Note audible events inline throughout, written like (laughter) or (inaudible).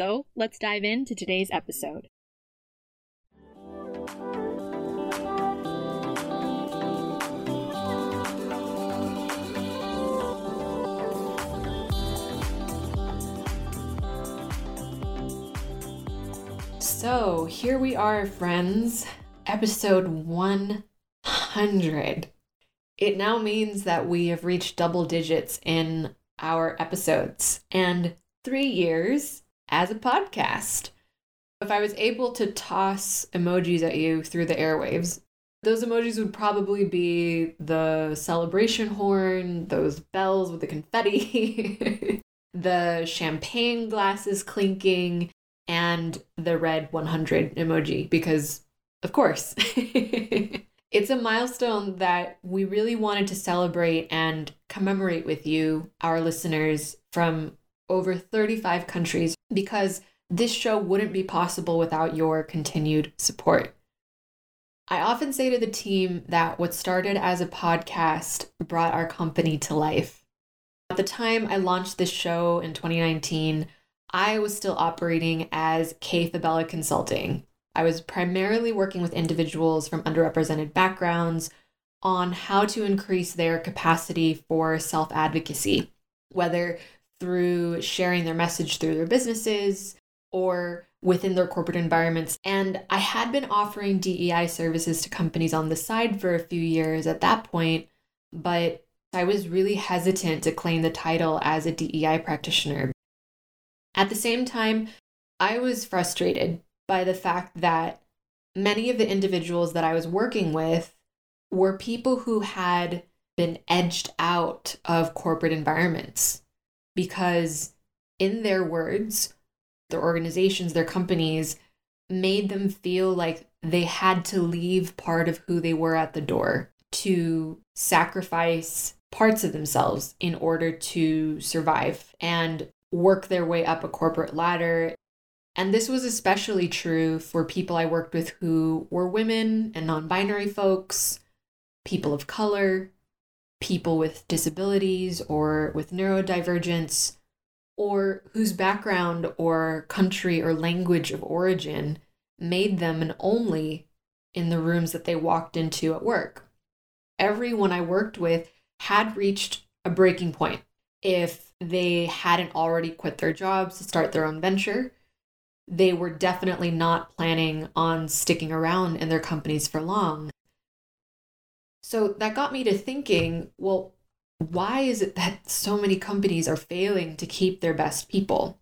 So let's dive into today's episode. So here we are, friends, episode 100. It now means that we have reached double digits in our episodes and three years as a podcast. If I was able to toss emojis at you through the airwaves, those emojis would probably be the celebration horn, those bells with the confetti, (laughs) the champagne glasses clinking, and the red 100 emoji, because of course. (laughs) it's a milestone that we really wanted to celebrate and commemorate with you, our listeners from over 35 countries, because this show wouldn't be possible without your continued support. I often say to the team that what started as a podcast brought our company to life. At the time I launched this show in 2019, I was still operating as Kay Fabella Consulting. I was primarily working with individuals from underrepresented backgrounds on how to increase their capacity for self advocacy, whether through sharing their message through their businesses or within their corporate environments. And I had been offering DEI services to companies on the side for a few years at that point, but I was really hesitant to claim the title as a DEI practitioner at the same time, I was frustrated by the fact that many of the individuals that I was working with were people who had been edged out of corporate environments because, in their words, their organizations, their companies made them feel like they had to leave part of who they were at the door to sacrifice parts of themselves in order to survive. And work their way up a corporate ladder. And this was especially true for people I worked with who were women and non binary folks, people of color, people with disabilities or with neurodivergence, or whose background or country or language of origin made them an only in the rooms that they walked into at work. Everyone I worked with had reached a breaking point. If they hadn't already quit their jobs to start their own venture. They were definitely not planning on sticking around in their companies for long. So that got me to thinking well, why is it that so many companies are failing to keep their best people?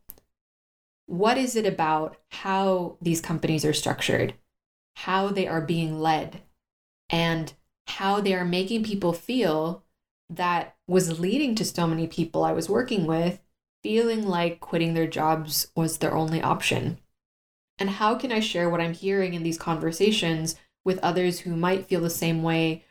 What is it about how these companies are structured, how they are being led, and how they are making people feel that was leading to so many people I was working with feeling like quitting their jobs was their only option. And how can I share what I'm hearing in these conversations with others who might feel the same way?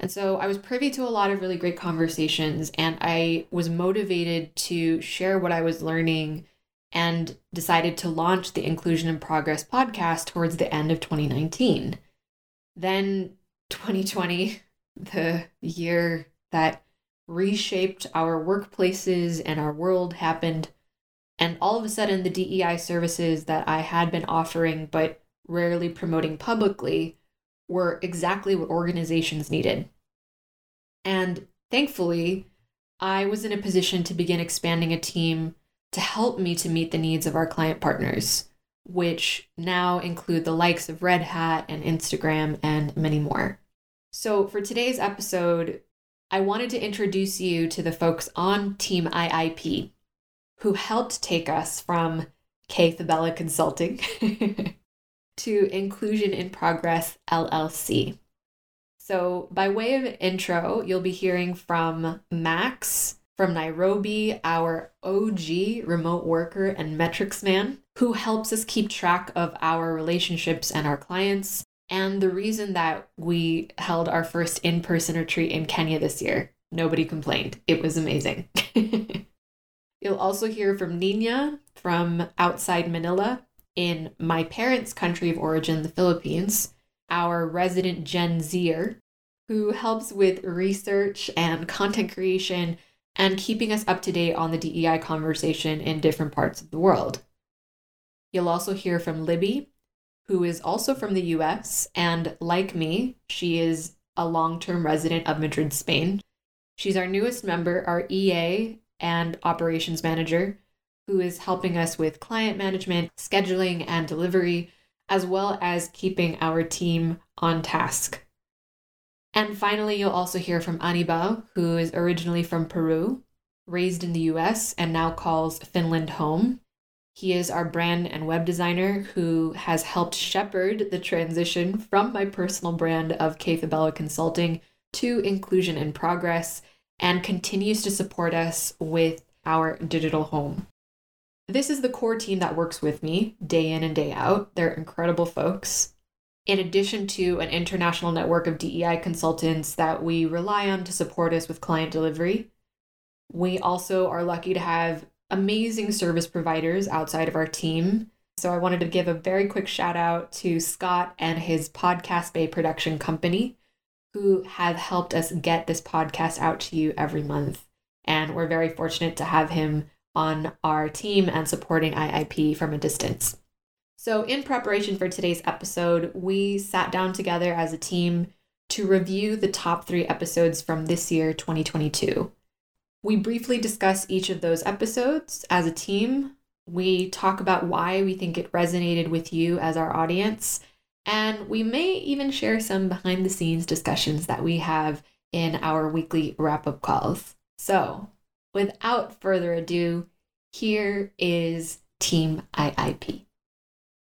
And so I was privy to a lot of really great conversations, and I was motivated to share what I was learning and decided to launch the Inclusion in Progress podcast towards the end of 2019. Then 2020, (laughs) the year that reshaped our workplaces and our world happened. And all of a sudden, the DEI services that I had been offering but rarely promoting publicly were exactly what organizations needed. And thankfully, I was in a position to begin expanding a team to help me to meet the needs of our client partners. which now include the likes of Red Hat and Instagram and many more. So, for today's episode, I wanted to introduce you to the folks on Team IIP who helped take us from Kay Fabella Consulting (laughs) to Inclusion in Progress LLC. So, by way of intro, you'll be hearing from Max from Nairobi, our OG remote worker and metrics man, who helps us keep track of our relationships and our clients, and the reason that we held our first in person retreat in Kenya this year. Nobody complained. It was amazing. (laughs) You'll also hear from Nina from outside Manila in my parents' country of origin, the Philippines, our resident Gen Zer, who helps with research and content creation and keeping us up to date on the DEI conversation in different parts of the world. You'll also hear from Libby, who is also from the US, and like me, she is a long term resident of Madrid, Spain. She's our newest member, our EA and operations manager, who is helping us with client management, scheduling, and delivery, as well as keeping our team on task. And finally, you'll also hear from Anibal, who is originally from Peru, raised in the US, and now calls Finland home. He is our brand and web designer who has helped shepherd the transition from my personal brand of Kay Fabella Consulting to Inclusion in Progress and continues to support us with our digital home. This is the core team that works with me day in and day out. They're incredible folks. In addition to an international network of DEI consultants that we rely on to support us with client delivery, we also are lucky to have amazing service providers outside of our team. So I wanted to give a very quick shout out to Scott and his Podcast Bay production company who have helped us get this podcast out to you every month. And we're very fortunate to have him on our team and supporting IIP from a distance. So, in preparation for today's episode, we sat down together as a team to review the top three episodes from this year, 2022. We briefly discuss each of those episodes as a team. We talk about why we think it resonated with you as our audience and we may even share some behind the scenes discussions that we have in our weekly wrap up calls. So, without further ado, here is Team IIP.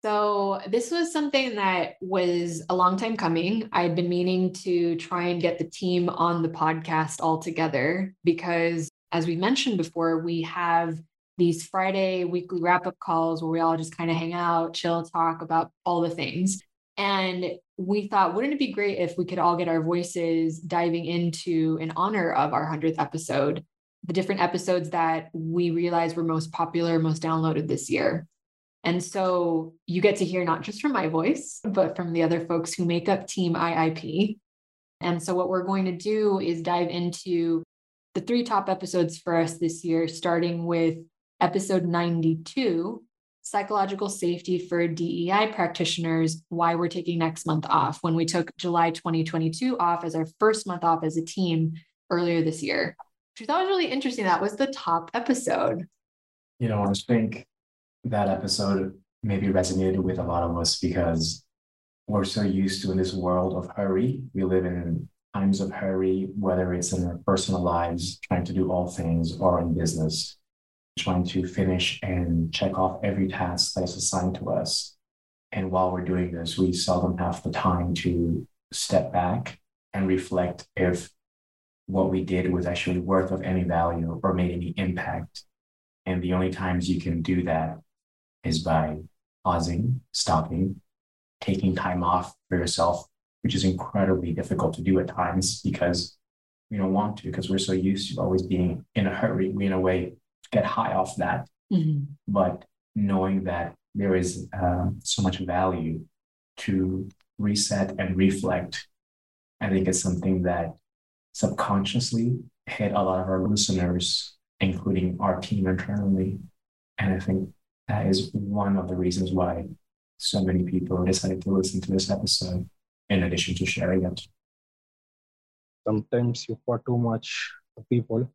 So, this was something that was a long time coming. I'd been meaning to try and get the team on the podcast all together because, as we mentioned before, we have these Friday weekly wrap up calls where we all just kind of hang out, chill, talk about all the things. And we thought, wouldn't it be great if we could all get our voices diving into in honor of our 100th episode, the different episodes that we realized were most popular, most downloaded this year. And so you get to hear not just from my voice, but from the other folks who make up Team IIP. And so what we're going to do is dive into the three top episodes for us this year, starting with episode 92, psychological safety for DEI practitioners, why we're taking next month off when we took July 2022 off as our first month off as a team earlier this year. Which thought was really interesting. That was the top episode. You know, I think that episode maybe resonated with a lot of us because we're so used to in this world of hurry. We live in times of hurry, whether it's in our personal lives, trying to do all things, or in business trying to finish and check off every task that is assigned to us. And while we're doing this, we seldom have the time to step back and reflect if what we did was actually worth of any value or made any impact. And the only times you can do that is by pausing, stopping, taking time off for yourself, which is incredibly difficult to do at times because we don't want to, because we're so used to always being in a hurry. We, in a way, get high off that. Mm-hmm. But knowing that there is uh, so much value to reset and reflect, I think it's something that subconsciously hit a lot of our listeners, including our team internally. And I think that is one of the reasons why so many people decided to listen to this episode, in addition to sharing it. Sometimes you pour too much to people,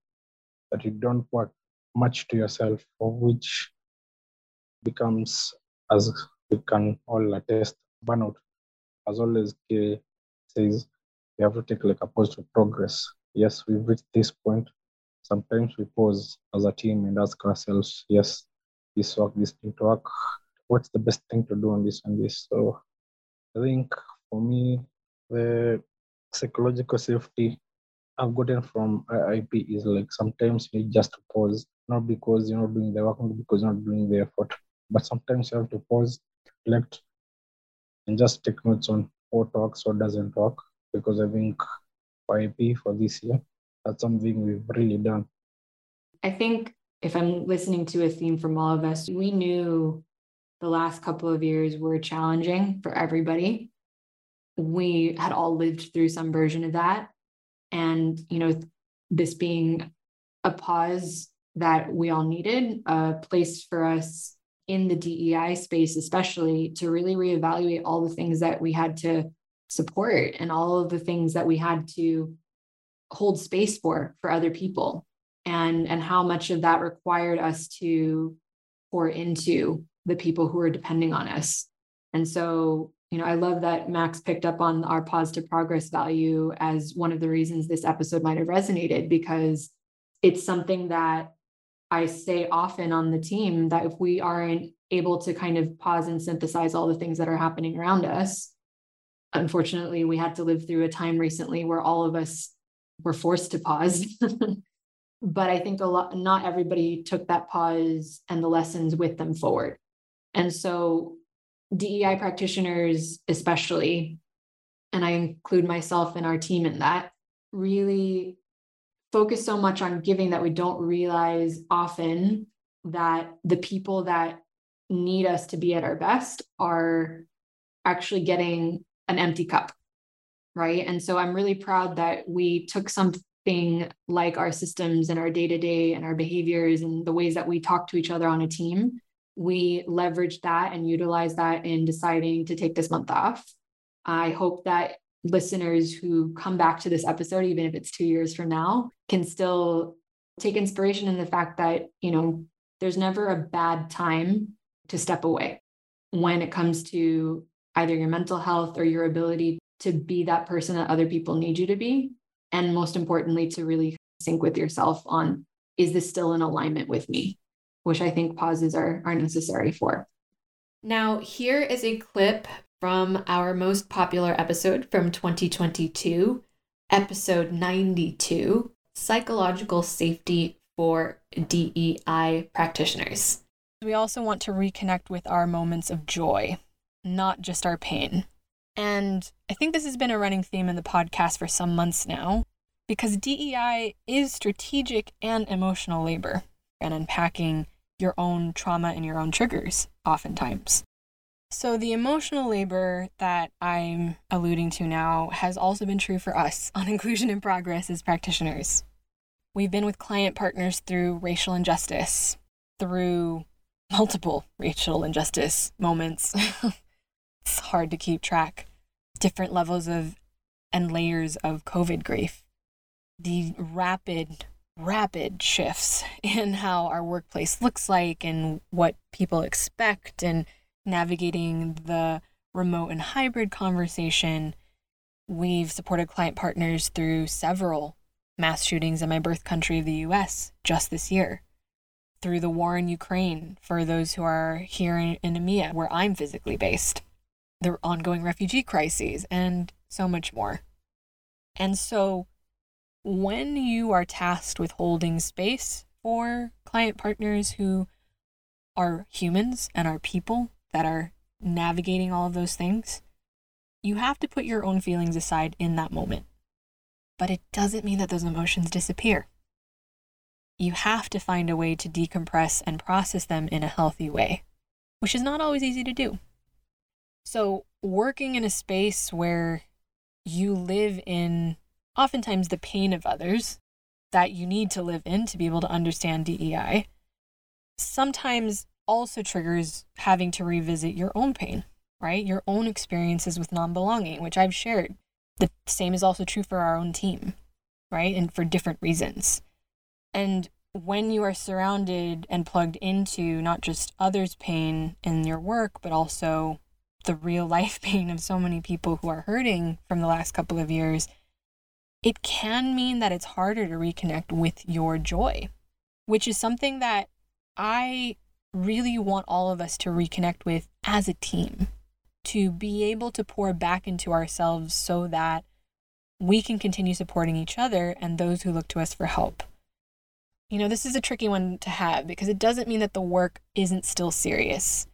but you don't pour much to yourself, which becomes as we can all attest burnout. As always, K says, we have to take like a positive progress. Yes, we've reached this point. Sometimes we pause as a team and ask ourselves, yes, this work, this didn't work. What's the best thing to do on this and this? So I think for me, the psychological safety I've gotten from IIP is like sometimes you just to pause, not because you're not doing the work, not because you're not doing the effort, but sometimes you have to pause, reflect, and just take notes on what works, what doesn't work. Because I think IIP for this year, that's something we've really done. I think if I'm listening to a theme from all of us, we knew the last couple of years were challenging for everybody. We had all lived through some version of that. And, you know, this being a pause that we all needed, a place for us in the DEI space, especially to really reevaluate all the things that we had to support and all of the things that we had to hold space for for other people and and how much of that required us to pour into the people who are depending on us. And so you know i love that max picked up on our positive progress value as one of the reasons this episode might have resonated because it's something that i say often on the team that if we aren't able to kind of pause and synthesize all the things that are happening around us unfortunately we had to live through a time recently where all of us were forced to pause. (laughs) But i think a lot not everybody took that pause and the lessons with them forward. And so dei practitioners especially and i include myself and our team in that really focus so much on giving that we don't realize often that the people that need us to be at our best are actually getting an empty cup right? And so i'm really proud that we took something like our systems and our day to day and our behaviors and the ways that we talk to each other on a team. We leveraged that and utilized that in deciding to take this month off. I hope that listeners who come back to this episode even if it's 2 years from now can still take inspiration in the fact that you know there's never a bad time to step away when it comes to either your mental health or your ability to be that person that other people need you to be. And most importantly, to really sync with yourself on is this still in alignment with me? Which I think pauses are, are necessary for. Now, here is a clip from our most popular episode from 2022, episode 92 Psychological Safety for DEI Practitioners. We also want to reconnect with our moments of joy, not just our pain. And I think this has been a running theme in the podcast for some months now because DEI is strategic and emotional labor and unpacking your own trauma and your own triggers, oftentimes. So, the emotional labor that I'm alluding to now has also been true for us on (laughs) Inclusion in Progress as practitioners. We've been with client partners through racial injustice, through multiple racial injustice moments, (laughs) it's hard to keep track. Different levels of and layers of COVID grief. The rapid, rapid shifts (laughs) in how our workplace looks like and what people expect, and navigating the remote and hybrid conversation. We've supported client partners through several mass shootings in my birth country of the US just this year. Through the war in Ukraine for those who are here in, in EMEA, where I'm physically based the ongoing refugee crises, and so much more. And so, when you are tasked with holding space for client partners who are humans and are people that are navigating all of those things, you have to put your own feelings aside in that moment. But it doesn't mean that those emotions disappear. You have to find a way to decompress and process them in a healthy way, which is not always easy to do. So, working in a space where you live in oftentimes the pain of others that you need to live in to be able to understand DEI, sometimes also triggers having to revisit your own pain, right? Your own experiences with non belonging, which I've shared. The same is also true for our own team, right? And for different reasons. And when you are surrounded and plugged into not just others' pain in your work, but also the real life (laughs) pain of so many people who are hurting from the last couple of years, it can mean that it's harder to reconnect with your joy, which is something that I really want all of us to reconnect with as a team, to be able to pour back into ourselves so that we can continue supporting each other and those who look to us for help. You know, this is a tricky one to have because it doesn't mean that the work isn't still serious.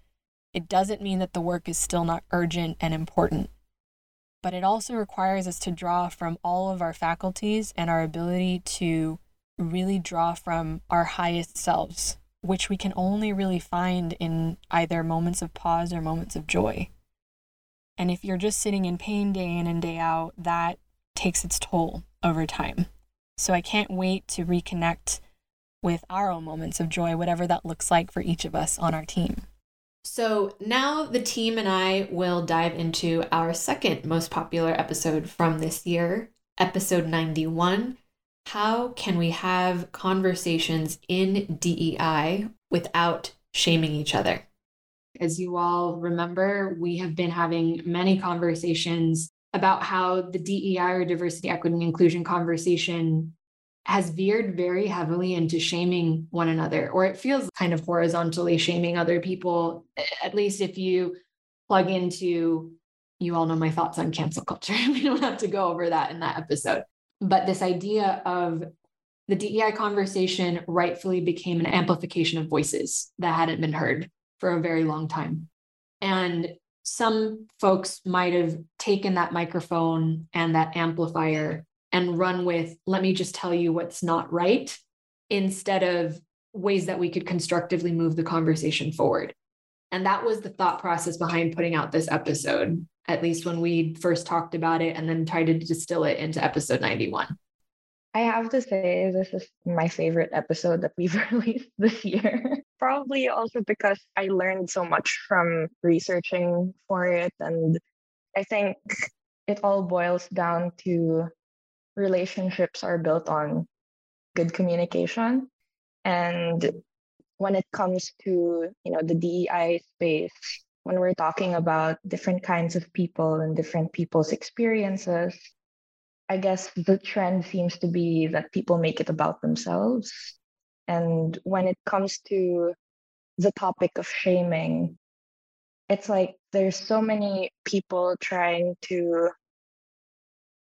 It doesn't mean that the work is still not urgent and important. But it also requires us to draw from all of our faculties and our ability to really draw from our highest selves, which we can only really find in either moments of pause or moments of joy. And if you're just sitting in pain day in and day out, that takes its toll over time. So I can't wait to reconnect with our own moments of joy, whatever that looks like for each of us on our team. So now the team and I will dive into our second most popular episode from this year, episode 91. How can we have conversations in DEI without shaming each other? As you all remember, we have been having many conversations about how the DEI or diversity, equity, and inclusion conversation has veered very heavily into shaming one another, or it feels kind of horizontally shaming other people, at least if you plug into, you all know my thoughts on cancel culture. (laughs) we don't have to go over that in that episode. But this idea of the DEI conversation rightfully became an amplification of voices that hadn't been heard for a very long time. And some folks might have taken that microphone and that amplifier and run with, let me just tell you what's not right, instead of ways that we could constructively move the conversation forward. And that was the thought process behind putting out this episode, at least when we first talked about it and then tried to distill it into episode 91. I have to say, this is my favorite episode that we've (laughs) released this year. Probably also because I learned so much from researching for it. And I think it all boils down to relationships are built on good communication. And when it comes to you know the DEI space when we're talking about different kinds of people and different people's experiences i guess the trend seems to be that people make it about themselves. And when it comes to the topic of shaming it's like there's so many people trying to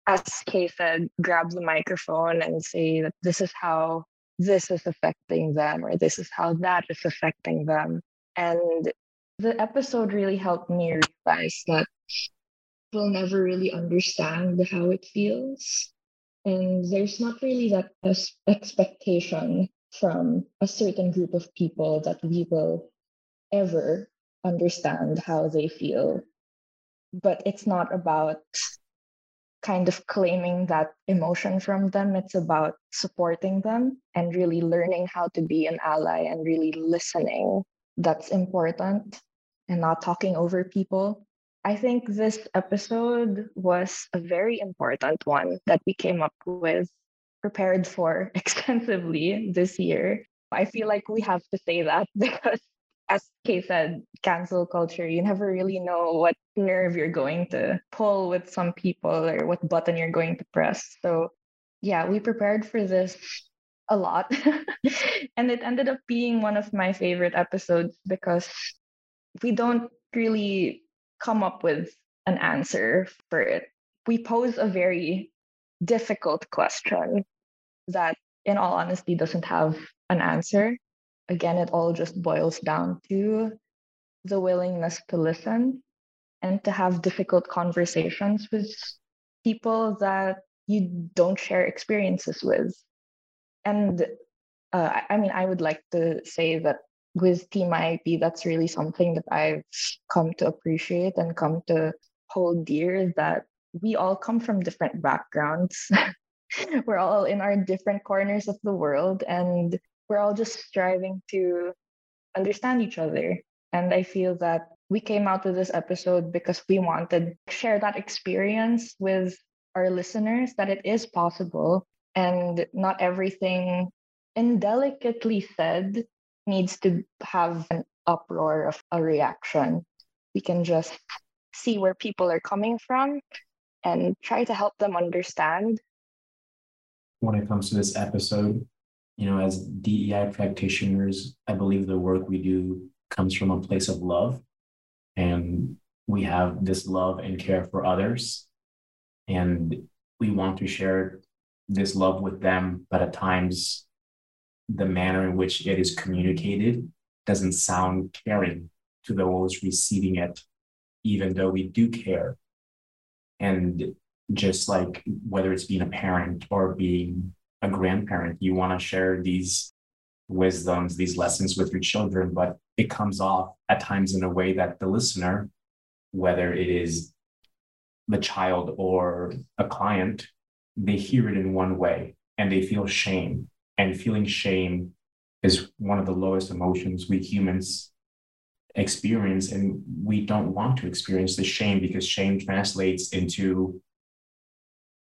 as Kay said, grab the microphone and say that this is how this is affecting them or this is how that is affecting them. And the episode really helped me realize that we'll never really understand how it feels. And there's not really that expectation from a certain group of people that we will ever understand how they feel. But it's not about kind of claiming that emotion from them. It's about supporting them and really learning how to be an ally and really listening. That's important and not talking over people. I think this episode was a very important one that we came up with, prepared for (laughs) extensively this year. I feel like we have to say that (laughs) because as Kay said, cancel culture, you never really know what nerve you're going to pull with some people or what button you're going to press. So, yeah, we prepared for this a lot. (laughs) and it ended up being one of my favorite episodes because we don't really come up with an answer for it. We pose a very difficult question that, in all honesty, doesn't have an answer again, it all just boils down to the willingness to listen and to have difficult conversations with people that you don't share experiences with. And uh, I mean, I would like to say that with Team IIP, that's really something that I've come to appreciate and come to hold dear that we all come from different backgrounds. (laughs) We're all in our different corners of the world, and we're all just striving to understand each other. And I feel that we came out with this episode because we wanted to share that experience with our listeners that it is possible and not everything indelicately said needs to have an uproar of a reaction. We can just see where people are coming from and try to help them understand. When it comes to this episode, you know, as DEI practitioners, I believe the work we do comes from a place of love. And we have this love and care for others. And we want to share this love with them, but at times the manner in which it is communicated doesn't sound caring to those receiving it, even though we do care. And just like whether it's being a parent or being a grandparent, you want to share these wisdoms, these lessons with your children, but it comes off at times in a way that the listener, whether it is the child or a client, they hear it in one way and they feel shame. And feeling shame is one of the lowest emotions we humans experience. And we don't want to experience the shame because shame translates into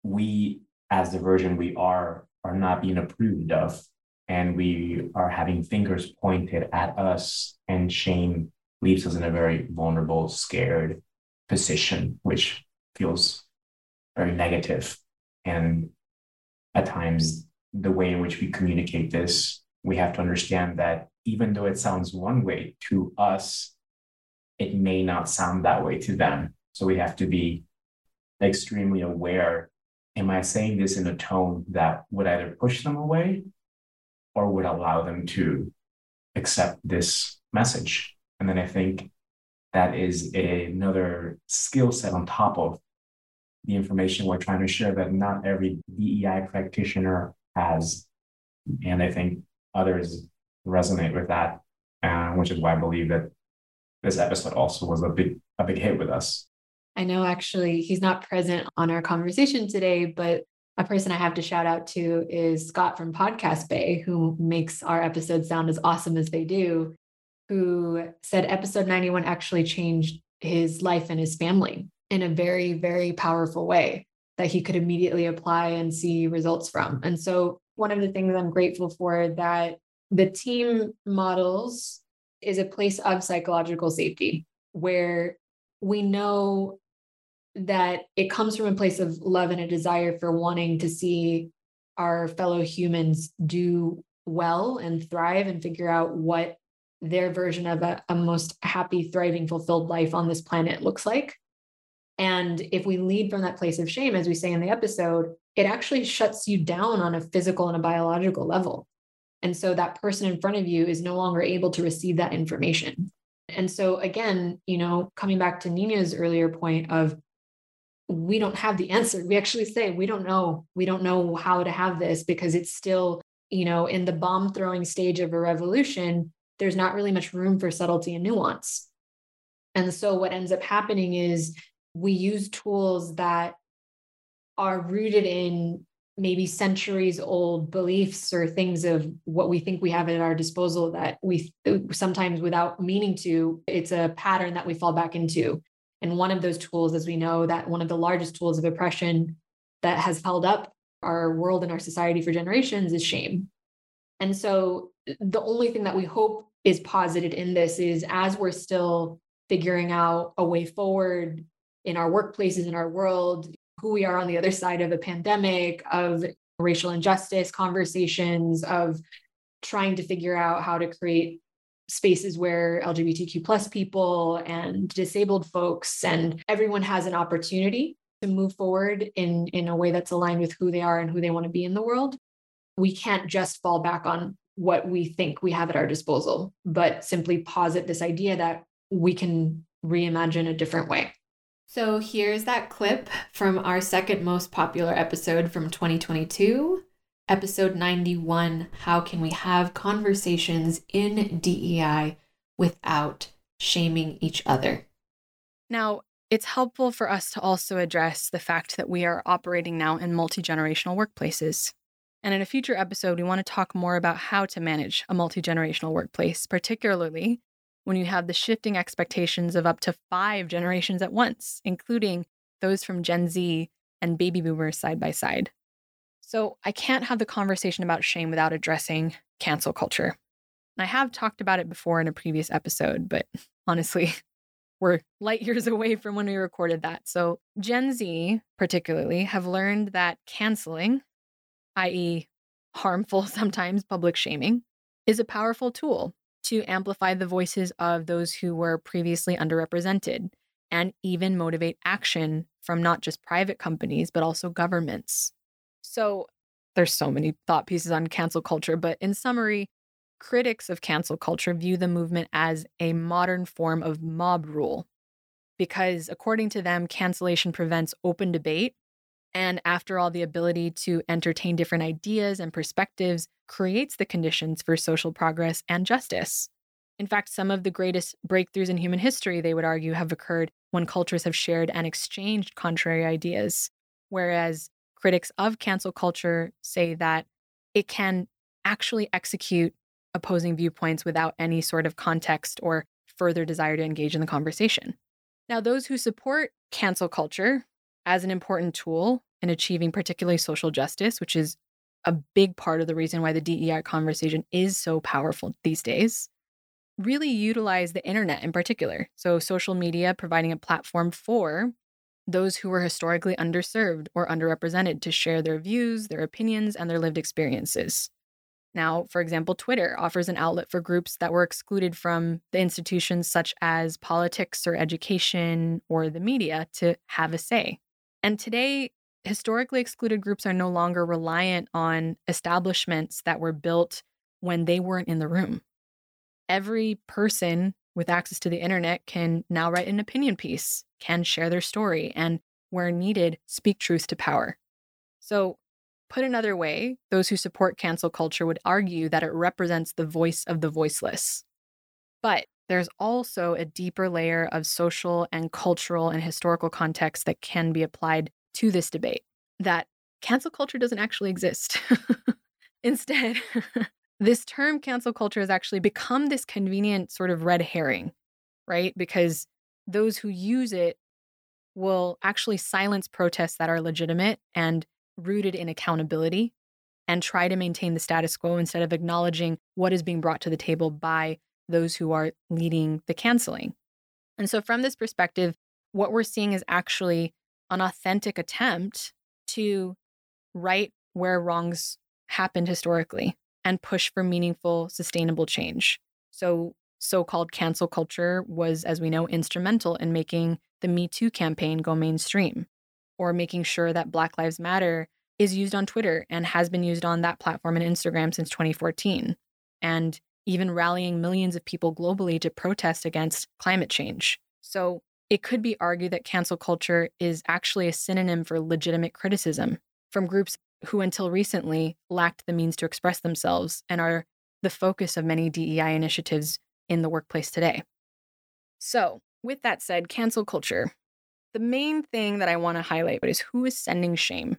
we, as the version we are, are not being approved of. And we are having fingers pointed at us, and shame leaves us in a very vulnerable, scared position, which feels very negative. And at times, the way in which we communicate this, we have to understand that even though it sounds one way to us, it may not sound that way to them. So we have to be extremely aware. Am I saying this in a tone that would either push them away or would allow them to accept this message? And then I think that is a, another skill set on top of the information we're trying to share that not every DEI practitioner has. And I think others resonate with that, uh, which is why I believe that this episode also was a big a big hit with us. I know actually he's not present on our conversation today, but a person I have to shout out to is Scott from Podcast Bay, who makes our episodes sound as awesome as they do, who said episode 91 actually changed his life and his family in a very, very powerful way that he could immediately apply and see results from. And so, one of the things I'm grateful for that the team models is a place of psychological safety where we know that it comes from a place of love and a desire for wanting to see our fellow humans do well and thrive and figure out what their version of a, a most happy, thriving, fulfilled life on this planet looks like. And if we lead from that place of shame, as we say in the episode, it actually shuts you down on a physical and a biological level. And so that person in front of you is no longer able to receive that information. And so, again, you know, coming back to Nina's earlier point of we don't have the answer. We actually say we don't know. We don't know how to have this because it's still, you know, in the bomb throwing stage of a revolution, there's not really much room for subtlety and nuance. And so, what ends up happening is we use tools that are rooted in maybe centuries old beliefs or things of what we think we have at our disposal that we sometimes without meaning to it's a pattern that we fall back into and one of those tools as we know that one of the largest tools of oppression that has held up our world and our society for generations is shame. And so uh, the only thing that we hope is posited in this is as we're still figuring out a way forward in our workplaces in our world who we are on the other side of a pandemic, of racial injustice conversations, of trying to figure out how to create spaces where LGBTQ plus people and disabled folks and everyone has an opportunity to move forward in, in a way that's aligned with who they are and who they want to be in the world. We can't just fall back on what we think we have at our disposal, but simply posit this idea that we can reimagine a different way. So here's that clip from our second most popular episode from 2022, episode 91 How Can We Have Conversations in DEI Without Shaming Each Other? Now, it's helpful for us to also address the fact that we are operating now in multi generational workplaces. And in a future episode, we want to talk more about how to manage a multi generational workplace, particularly when you have the shifting expectations of up to five generations at once, including those from Gen Z and baby boomers side by side. So I can't have the conversation about shame without addressing cancel culture. I have talked about it before in a previous episode, but (laughs) honestly, we're light years (laughs) away from when we recorded that. So Gen Z, particularly, have learned that canceling, i.e., harmful, (laughs) sometimes public shaming, is a powerful tool to amplify the voices of those who were previously underrepresented and even motivate action from not just private companies, but also governments. So there's so many thought pieces on cancel culture, but in summary, critics of cancel culture view the movement as a modern form of mob rule because, according to them, cancellation prevents open debate. And after all, the ability to entertain different ideas and perspectives creates the conditions for social progress and justice. In fact, some of the greatest breakthroughs in human history, they would argue, have occurred when cultures have shared and exchanged contrary ideas. Whereas critics of cancel culture say that it can actually execute opposing viewpoints without any sort of context or further desire to engage in the conversation. Now, those who support cancel culture as an important tool in achieving particularly social justice, which is a big part of the reason why the DEI conversation is so powerful these days, really utilize the internet in particular. So, social media providing a platform for those who were historically underserved or underrepresented to share their views, their opinions, and their lived experiences. Now, for example, Twitter offers an outlet for groups that were excluded from the institutions such as politics or education or the media to have a say. And today, historically excluded groups are no longer reliant on establishments that were built when they weren't in the room. Every person with access to the internet can now write an opinion piece, can share their story, and where needed, speak truth to power. So, Put another way, those who support cancel culture would argue that it represents the voice of the voiceless. But there's also a deeper layer of social and cultural and historical context that can be applied to this debate that cancel culture doesn't actually exist. (laughs) Instead, (laughs) this term cancel culture has actually become this convenient sort of red herring, right? Because those who use it will actually silence protests that are legitimate and rooted in accountability and try to maintain the status quo instead of acknowledging what is being brought to the table by those who are leading the canceling. And so, from this perspective, what we're seeing is actually an authentic attempt to right where wrongs happened historically and push for meaningful, sustainable change. So, so called cancel culture was, as we know, instrumental in making the Me Too campaign go mainstream or making sure that Black Lives Matter is used on Twitter and has been used on that platform and Instagram since 2014, and even rallying millions of people globally to protest against climate change. So it could be argued that cancel culture is actually a synonym for legitimate criticism from groups who, until recently, lacked the means to express themselves and are the focus of many DEI initiatives in the workplace today. So, with that said, cancel culture the main thing that I want to highlight is who is sending shame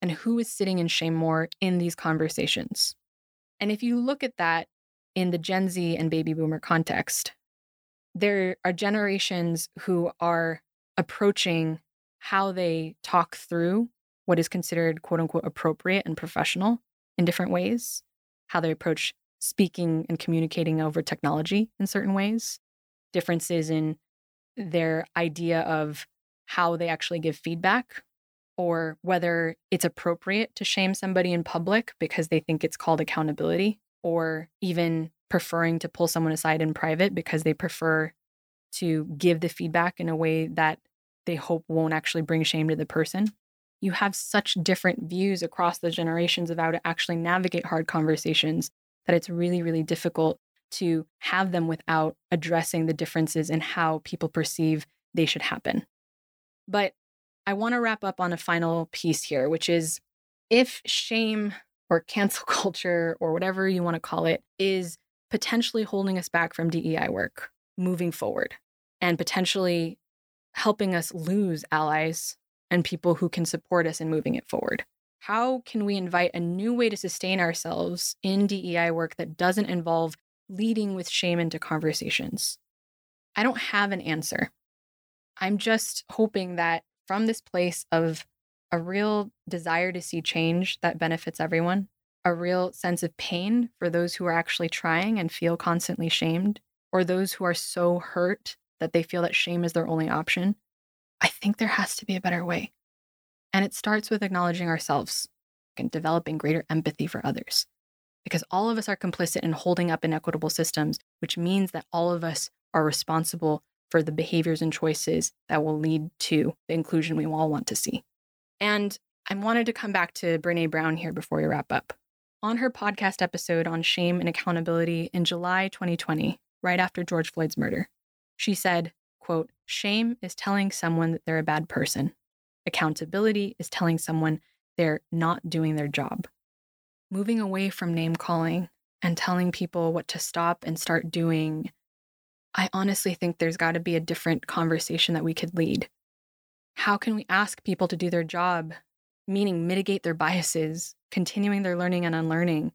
and who is sitting in shame more in these conversations. And if you look at that in the Gen Z and baby boomer context, there are generations who are approaching how they talk through what is considered quote unquote appropriate and professional in different ways, how they approach speaking and communicating over technology in certain ways, differences in their idea of how they actually give feedback or whether it's appropriate to shame somebody in public because they think it's called accountability or even preferring to pull someone aside in private because they prefer to give the feedback in a way that they hope won't actually bring shame to the person. You have such different views across the generations of how to actually navigate hard conversations that it's really, really difficult to have them without addressing the differences in how people perceive they should happen. But I want to wrap up on a final piece here, which is if shame or cancel (laughs) culture or whatever you want to call it is potentially holding us back from DEI work moving forward and potentially helping us lose allies and people who can support us in moving it forward. How can we invite a new way to sustain ourselves in DEI work that doesn't involve leading with shame into conversations? I don't have an answer. I'm just hoping that from this place of a real desire to see change that benefits everyone, a real sense of pain for those who are actually trying and feel constantly shamed, or those who are so hurt that they feel that shame is their only option, I think there has to be a better way. And it starts with acknowledging ourselves and developing greater empathy for others. Because all of us are complicit in holding up inequitable systems, which means that all of us are responsible for the behaviors and choices that will lead to the inclusion we all want to see. And I wanted to come back to Brene Brown here before we wrap up. On her podcast episode on shame and accountability in July 2020, right after George Floyd's murder, she said, quote, shame is telling someone that they're a bad person. Accountability is telling someone they're not doing their job. Moving away from name calling and telling people what to stop and start doing, I honestly think there's got to be a different conversation that we could lead. How can we ask people to do their job, meaning mitigate their biases, continuing their learning and unlearning,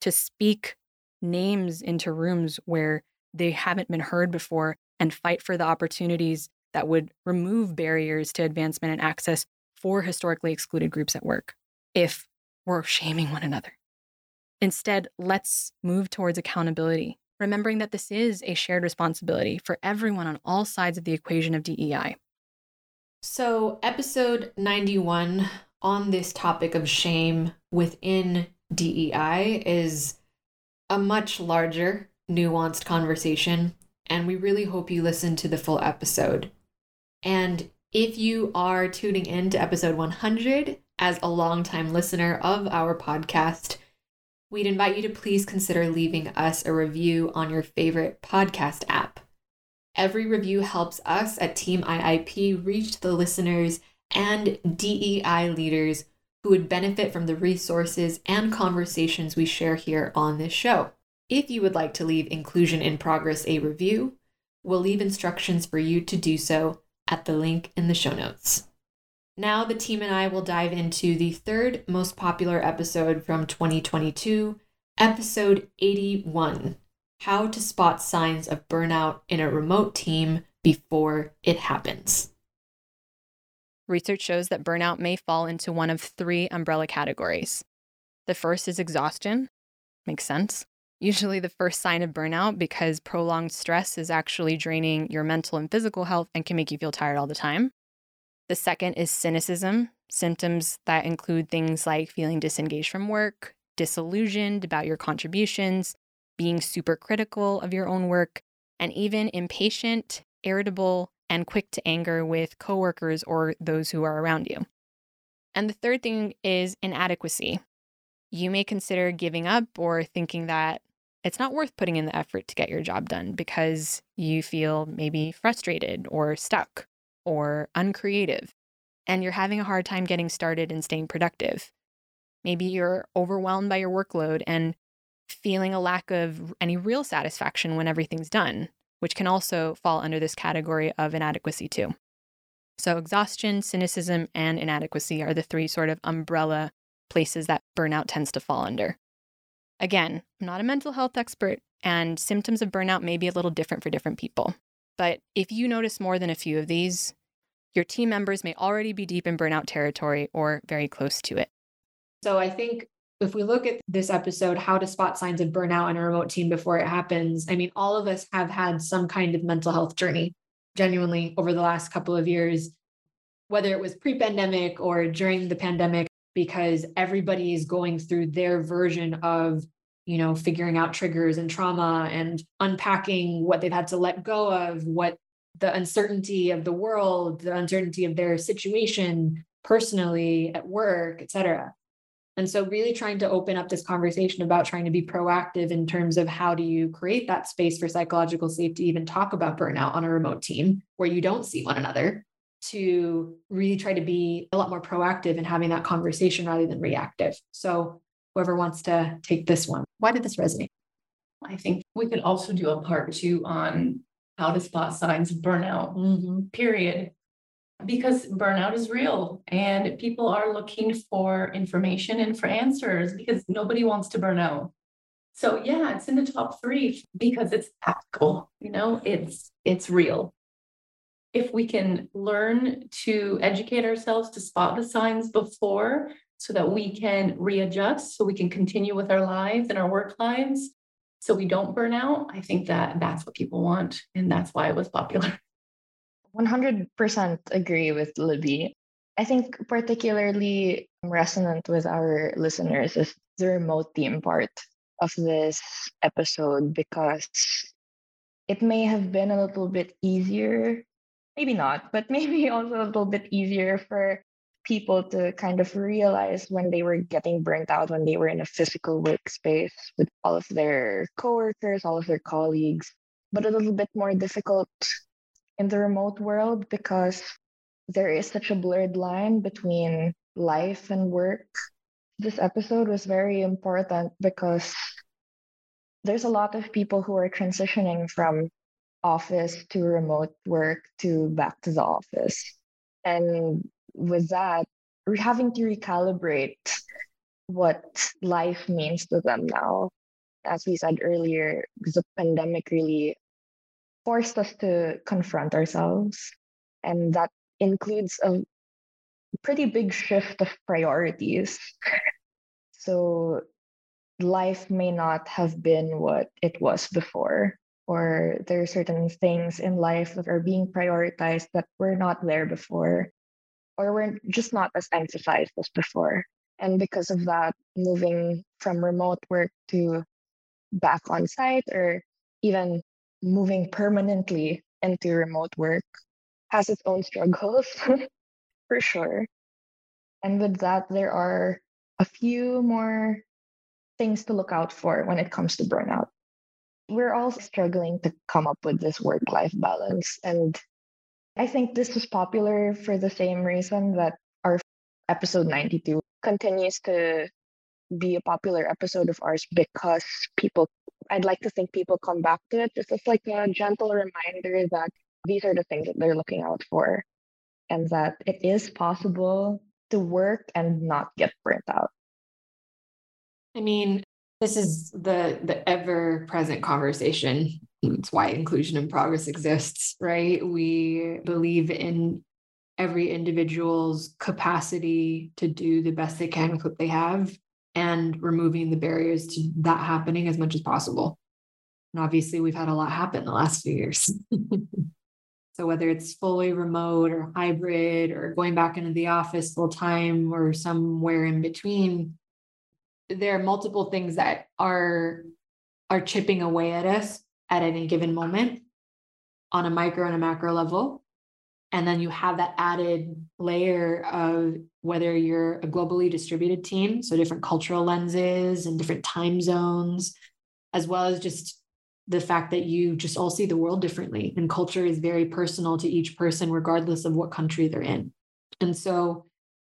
to speak names into rooms where they haven't been heard before and fight for the opportunities that would remove barriers to advancement and access for historically excluded groups at work if we're shaming one another. Instead, let's move towards accountability, remembering that this is a shared responsibility for everyone on all sides of the equation of DEI. So, episode 91 on this topic of shame within DEI is a much larger, nuanced conversation, and we really hope you listen to the full episode. And if you are tuning in to episode 100 as a longtime listener of our podcast, we'd invite you to please consider leaving us a review on your favorite podcast app. Every review helps us at Team IIP reach the listeners and DEI leaders who would benefit from the resources and conversations we share here on this show. If you would like to leave Inclusion in Progress a review, we'll leave instructions for you to do so at the link in the show notes. Now, the team and I will dive into the third most popular episode from 2022, episode 81 How to Spot Signs of Burnout in a Remote Team Before It Happens. Research shows that burnout may fall into one of three umbrella categories. The first is exhaustion. Makes sense usually the first sign of burnout because prolonged stress is actually draining your mental and physical health and can make you feel tired all the time. The second is cynicism, symptoms that include things like feeling disengaged from work, disillusioned about your contributions, being super critical of your own work, and even impatient, irritable, and quick to anger with coworkers or those who are around you. And the third thing is inadequacy. You may consider giving up or thinking that it's not worth putting in the effort to get your job done because you feel maybe frustrated or stuck or uncreative, and you're having a hard time getting started and staying productive. Maybe you're overwhelmed by your workload and feeling a lack of any real satisfaction when everything's done, which can also fall under this category of inadequacy too. So, exhaustion, cynicism, and inadequacy are the three sort of umbrella places that burnout tends to fall under. Again, I'm not a mental health expert, and symptoms of burnout may be a little different for different people. But if you notice more than a few of these, your team members may already be deep in burnout territory or very close to it. So I think if we look at this episode, how to spot signs of burnout in a remote team before it happens, I mean, all of us have had some kind of mental health journey genuinely over the last couple of years, whether it was pre pandemic or during the pandemic because everybody is going through their version of you know figuring out triggers and trauma and unpacking what they've had to let go of what the uncertainty of the world the uncertainty of their situation personally at work etc and so really trying to open up this conversation about trying to be proactive in terms of how do you create that space for psychological safety even talk about burnout on a remote team where you don't see one another to really try to be a lot more proactive in having that conversation rather than reactive. So, whoever wants to take this one, why did this resonate? I think we could also do a part two on how to spot signs of burnout, mm-hmm. period. Because burnout is real and people are looking for information and for answers because nobody wants to burn out. So yeah, it's in the top three because it's practical, you know, it's it's real. If we can learn to educate ourselves to spot the signs before so that we can readjust, so we can continue with our lives and our work lives, so we don't burn out, I think that that's what people want. And that's why it was popular. (laughs) 100% agree with Libby. I think particularly resonant with our listeners is the remote team part of this episode because it may have been a little bit easier, maybe not, but maybe (laughs) also a little bit easier for people to kind of realize when they were getting burnt out when they were in a physical workspace with all of their coworkers, all of their colleagues, but a little bit more difficult in the remote world because there is such a blurred line between life and work. This episode was very important because there's a lot of people who are transitioning from office to remote work to back to the office. And with that, we're having to recalibrate what life means to them now. As we said earlier, the pandemic really forced us to confront ourselves. And that includes a pretty big shift of priorities. So life may not have been what it was before, or there are certain things in life that are being prioritized that were not there before, or were just not as emphasized as before. And because of that, moving from remote work to back on site, or even moving permanently into remote work, has its own struggles (laughs) for sure. And with that, there are a few more things to look out for when it comes to burnout. We're all struggling to come up with this work life balance. And I think this was popular for the same reason that our episode 92 continues to be a popular episode of ours because people, I'd like to think people come back to it just like a gentle reminder that these are the things that they're looking out for and that it is possible to work and not get burnt out. I mean, this is the the ever present conversation. It's why inclusion in progress exists, right? We believe in every individual's capacity to do the best they can with what they have and removing the barriers to that happening as much as possible. And obviously, we've had a lot happen the last few years. (laughs) So whether it's fully remote or hybrid or going back into the office full time or somewhere in between, there are multiple things that are are chipping away at us at any given moment on a micro and a macro level. And then you have that added layer of whether you're a globally distributed team, so different cultural lenses and different time zones, as well as just the fact that you just all see the world differently and culture is very personal to each person regardless of what country they're in and so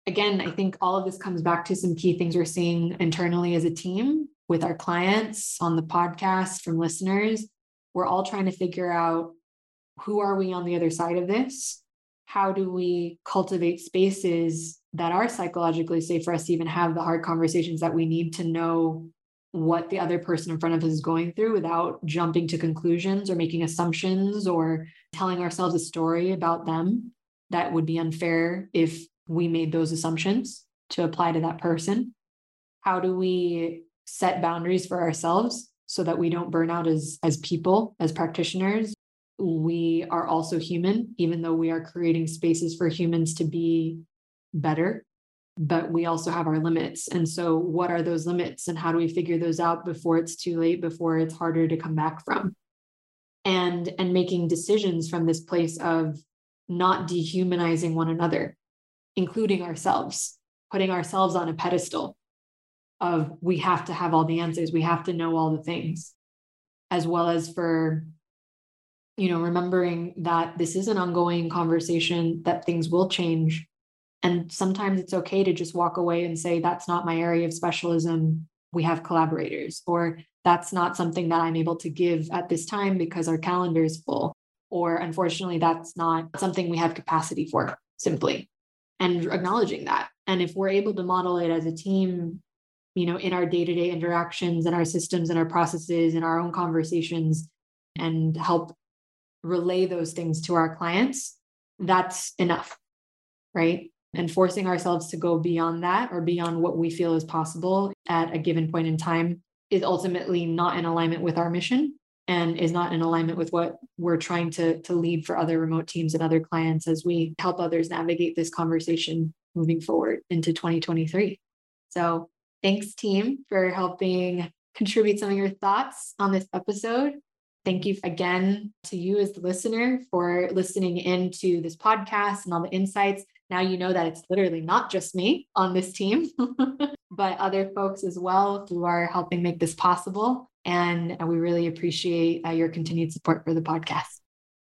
again i think all of this comes back to some key things we're seeing internally as a team with our clients on the podcast from listeners. We're all trying to figure out who are we on the other side of this? How do we cultivate spaces that are psychologically safe for us to even have the hard conversations that we need to know what the other person in front of us is going through without jumping to conclusions or making assumptions or telling ourselves a story about them that would be unfair if we made those assumptions to apply to that person. How do we set boundaries for ourselves so that we don't burn out as as people, as practitioners? We are also human even though we are creating spaces for humans to be better but we also have our limits. And so, what are those limits, and how do we figure those out before it's too late, before it's harder to come back from? And and making decisions from this place of not dehumanizing one another, including ourselves, putting ourselves on a pedestal of we have to have all the answers, we have to know all the things, as well as for you know remembering that this is an ongoing conversation that things will change and sometimes it's okay to just walk away and say, that's not my area of specialism. We have collaborators, or that's not something that I'm able to give at this time because our calendar is full. Or unfortunately, that's not something we have capacity for, simply. And acknowledging that. And if we're able to model it as a team, you know, in our day to day interactions and our systems and our processes and our own conversations and help relay those things to our clients, that's enough, right? And forcing ourselves to go beyond that or beyond what we feel is possible at a given point in time is ultimately not in alignment with our mission and is not in alignment with what we're trying to, to lead for other remote teams and other clients as we help others navigate this conversation moving forward into 2023. So thanks, team, for helping contribute some of your thoughts on this episode. Thank you again to you as the listener for listening into this podcast and all the insights. Now you know that it's literally not just me on this team, (laughs) but other folks as well who are helping make this possible. And we really appreciate uh, your continued support for the podcast.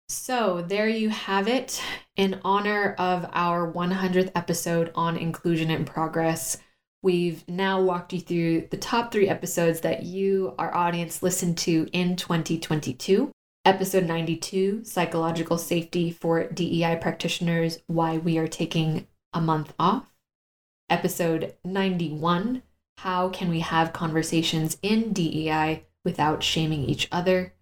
So, there you have it. In honor of our 100th episode on inclusion in progress, we've now walked you through the top three episodes that you, our audience, listened to in 2022. Episode 92 Psychological Safety for DEI Practitioners Why We Are Taking a Month Off. Episode 91 How Can We Have Conversations in DEI Without Shaming Each Other?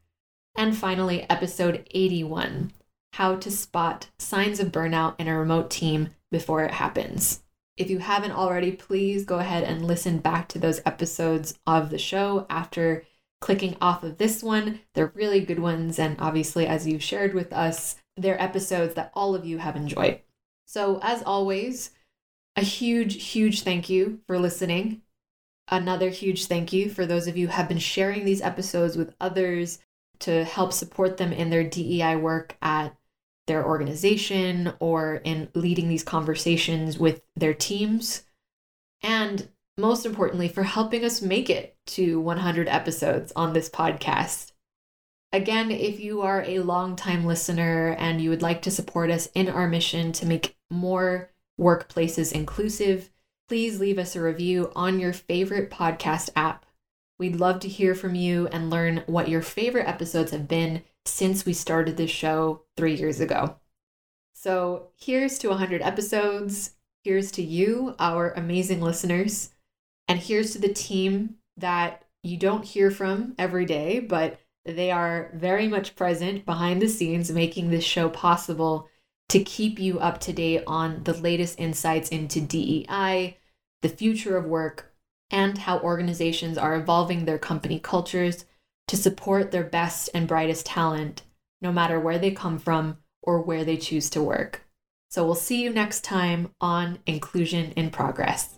And finally, episode 81 How to Spot Signs of Burnout in a Remote Team Before It Happens. If you haven't already, please go ahead and listen back to those episodes of the show after clicking off of this one. They're really good ones. And obviously, as you've shared with us, they're episodes that all of you have enjoyed. So, as always, a huge, huge thank you for listening. Another huge thank you for those of you who have been sharing these episodes with others to help support them in their DEI work at their organization or in leading these conversations with their teams. And most importantly, for helping us make it to 100 episodes on this podcast. Again, if you are a longtime listener and you would like to support us in our mission to make more workplaces inclusive, please leave us a review on your favorite podcast app. We'd love to hear from you and learn what your favorite episodes have been since we started this show three years ago. So here's to 100 episodes. Here's to you, our amazing listeners. And here's to the team that you don't hear from every day, but they are very much present behind the scenes, making this show possible to keep you up to date on the latest insights into DEI, the future of work, and how organizations are evolving their company cultures to support their best and brightest talent, no matter where they come from or where they choose to work. So we'll see you next time on Inclusion in Progress.